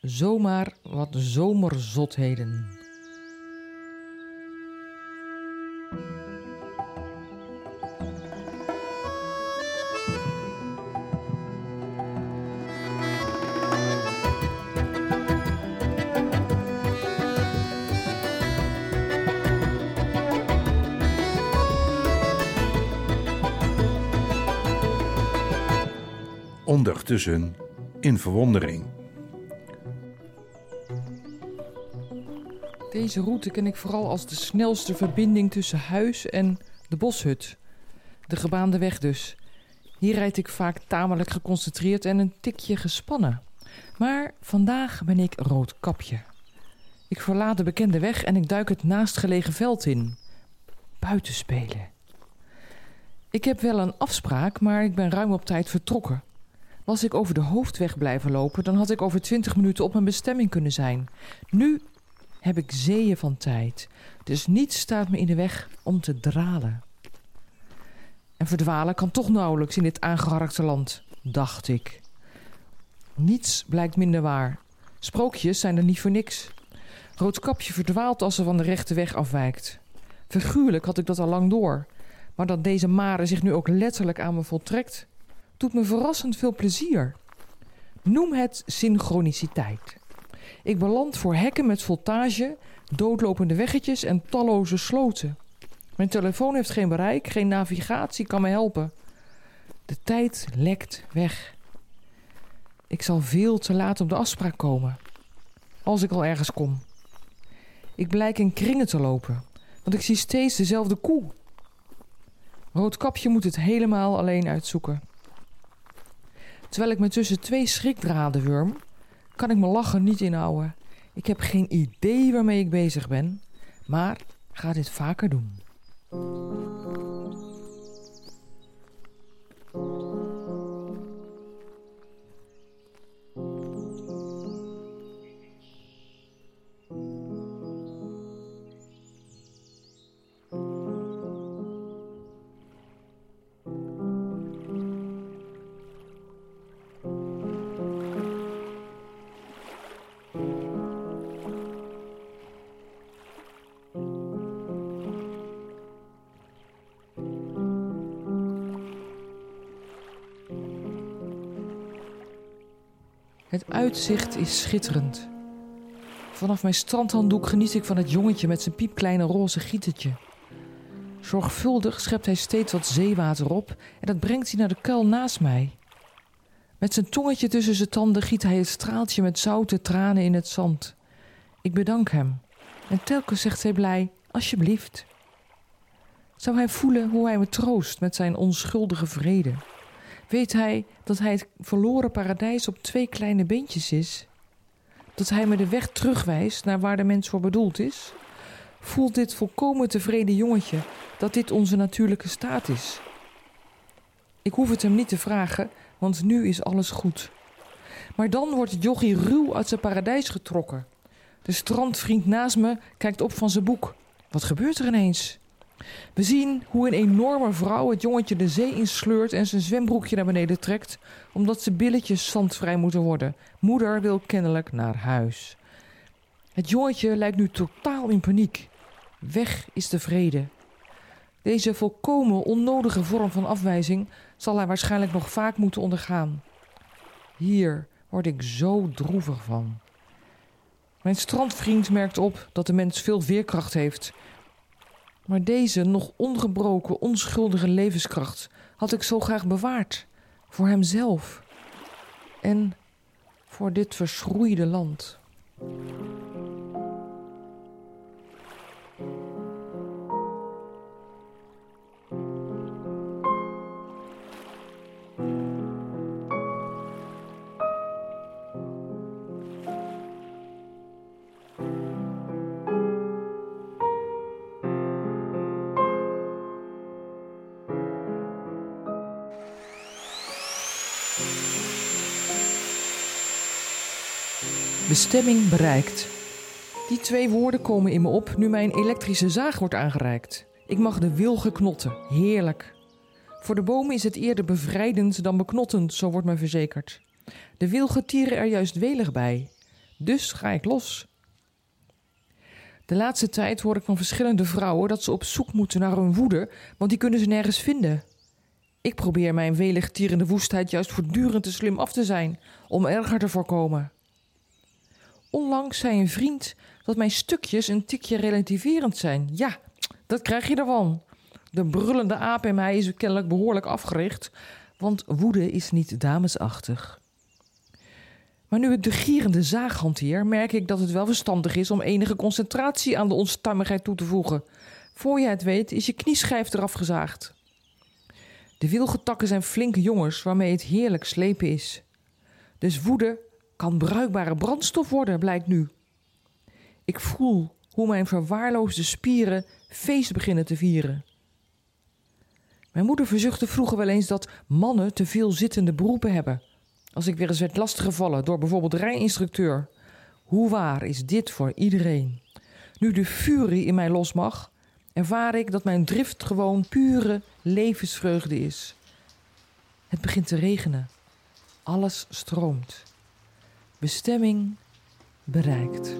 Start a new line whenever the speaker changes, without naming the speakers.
zomaar wat zomerzotheden.
ondertussen in verwondering.
Deze route ken ik vooral als de snelste verbinding tussen huis en de boshut. De gebaande weg dus. Hier rijd ik vaak tamelijk geconcentreerd en een tikje gespannen. Maar vandaag ben ik roodkapje. Ik verlaat de bekende weg en ik duik het naastgelegen veld in. Buiten spelen. Ik heb wel een afspraak, maar ik ben ruim op tijd vertrokken. Was ik over de hoofdweg blijven lopen, dan had ik over twintig minuten op mijn bestemming kunnen zijn. Nu heb ik zeeën van tijd, dus niets staat me in de weg om te dralen. En verdwalen kan toch nauwelijks in dit aangeharkte land, dacht ik. Niets blijkt minder waar. Sprookjes zijn er niet voor niks. Roodkapje verdwaalt als ze van de rechte weg afwijkt. Figuurlijk had ik dat al lang door. Maar dat deze mare zich nu ook letterlijk aan me voltrekt, doet me verrassend veel plezier. Noem het synchroniciteit. Ik beland voor hekken met voltage, doodlopende weggetjes en talloze sloten. Mijn telefoon heeft geen bereik, geen navigatie kan me helpen. De tijd lekt weg. Ik zal veel te laat op de afspraak komen. Als ik al ergens kom. Ik blijk in kringen te lopen, want ik zie steeds dezelfde koe. Roodkapje moet het helemaal alleen uitzoeken. Terwijl ik me tussen twee schrikdraden wurm, kan ik mijn lachen niet inhouden. Ik heb geen idee waarmee ik bezig ben, maar ga dit vaker doen. Het uitzicht is schitterend. Vanaf mijn strandhanddoek geniet ik van het jongetje met zijn piepkleine roze gietertje. Zorgvuldig schept hij steeds wat zeewater op en dat brengt hij naar de kuil naast mij. Met zijn tongetje tussen zijn tanden giet hij het straaltje met zoute tranen in het zand. Ik bedank hem en telkens zegt hij blij: Alsjeblieft. Zou hij voelen hoe hij me troost met zijn onschuldige vrede? Weet hij dat hij het verloren paradijs op twee kleine beentjes is? Dat hij me de weg terugwijst naar waar de mens voor bedoeld is? Voelt dit volkomen tevreden jongetje dat dit onze natuurlijke staat is? Ik hoef het hem niet te vragen, want nu is alles goed. Maar dan wordt het jochie ruw uit zijn paradijs getrokken. De strandvriend naast me kijkt op van zijn boek. Wat gebeurt er ineens? We zien hoe een enorme vrouw het jongetje de zee insleurt en zijn zwembroekje naar beneden trekt, omdat zijn billetjes zandvrij moeten worden. Moeder wil kennelijk naar huis. Het jongetje lijkt nu totaal in paniek. Weg is de vrede. Deze volkomen onnodige vorm van afwijzing zal hij waarschijnlijk nog vaak moeten ondergaan. Hier word ik zo droevig van. Mijn strandvriend merkt op dat de mens veel veerkracht heeft maar deze nog ongebroken, onschuldige levenskracht had ik zo graag bewaard. Voor hemzelf. En voor dit verschroeide land. Bestemming bereikt. Die twee woorden komen in me op nu mijn elektrische zaag wordt aangereikt. Ik mag de wilgen knotten. Heerlijk. Voor de bomen is het eerder bevrijdend dan beknottend, zo wordt me verzekerd. De wilgen tieren er juist welig bij. Dus ga ik los. De laatste tijd hoor ik van verschillende vrouwen dat ze op zoek moeten naar hun woede, want die kunnen ze nergens vinden. Ik probeer mijn welig tierende woestheid juist voortdurend te slim af te zijn, om erger te voorkomen. Onlangs zei een vriend dat mijn stukjes een tikje relativerend zijn. Ja, dat krijg je ervan. De brullende aap in mij is kennelijk behoorlijk afgericht, want woede is niet damesachtig. Maar nu ik de gierende zaag hanteer, merk ik dat het wel verstandig is om enige concentratie aan de onstuimigheid toe te voegen. Voor je het weet is je knieschijf eraf gezaagd. De wilgetakken zijn flinke jongens waarmee het heerlijk slepen is. Dus woede kan bruikbare brandstof worden, blijkt nu. Ik voel hoe mijn verwaarloosde spieren feest beginnen te vieren. Mijn moeder verzuchtte vroeger wel eens dat mannen te veel zittende beroepen hebben. Als ik weer eens werd lastiggevallen door bijvoorbeeld rijinstructeur. Hoe waar is dit voor iedereen? Nu de furie in mij los mag, ervaar ik dat mijn drift gewoon pure levensvreugde is. Het begint te regenen. Alles stroomt. Bestemming bereikt.